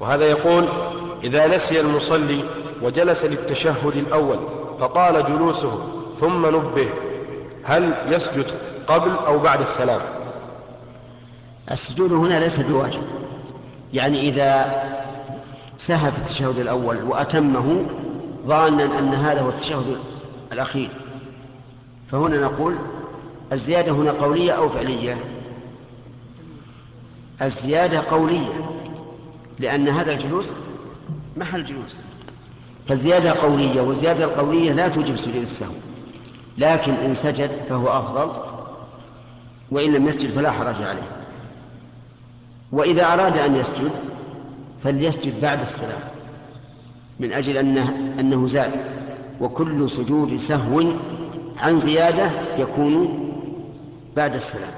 وهذا يقول إذا نسي المصلي وجلس للتشهد الأول فطال جلوسه ثم نبه هل يسجد قبل أو بعد السلام؟ السجود هنا ليس بواجب. يعني إذا سهى في التشهد الأول وأتمه ظانا أن هذا هو التشهد الأخير. فهنا نقول الزيادة هنا قولية أو فعلية؟ الزيادة قولية. لأن هذا الجلوس محل جلوس. فالزيادة قولية والزيادة القولية لا توجب سجود السهو. لكن إن سجد فهو أفضل وإن لم يسجد فلا حرج عليه. وإذا أراد أن يسجد فليسجد بعد السلام من أجل أنه, أنه زاد. وكل سجود سهو عن زيادة يكون بعد السلام.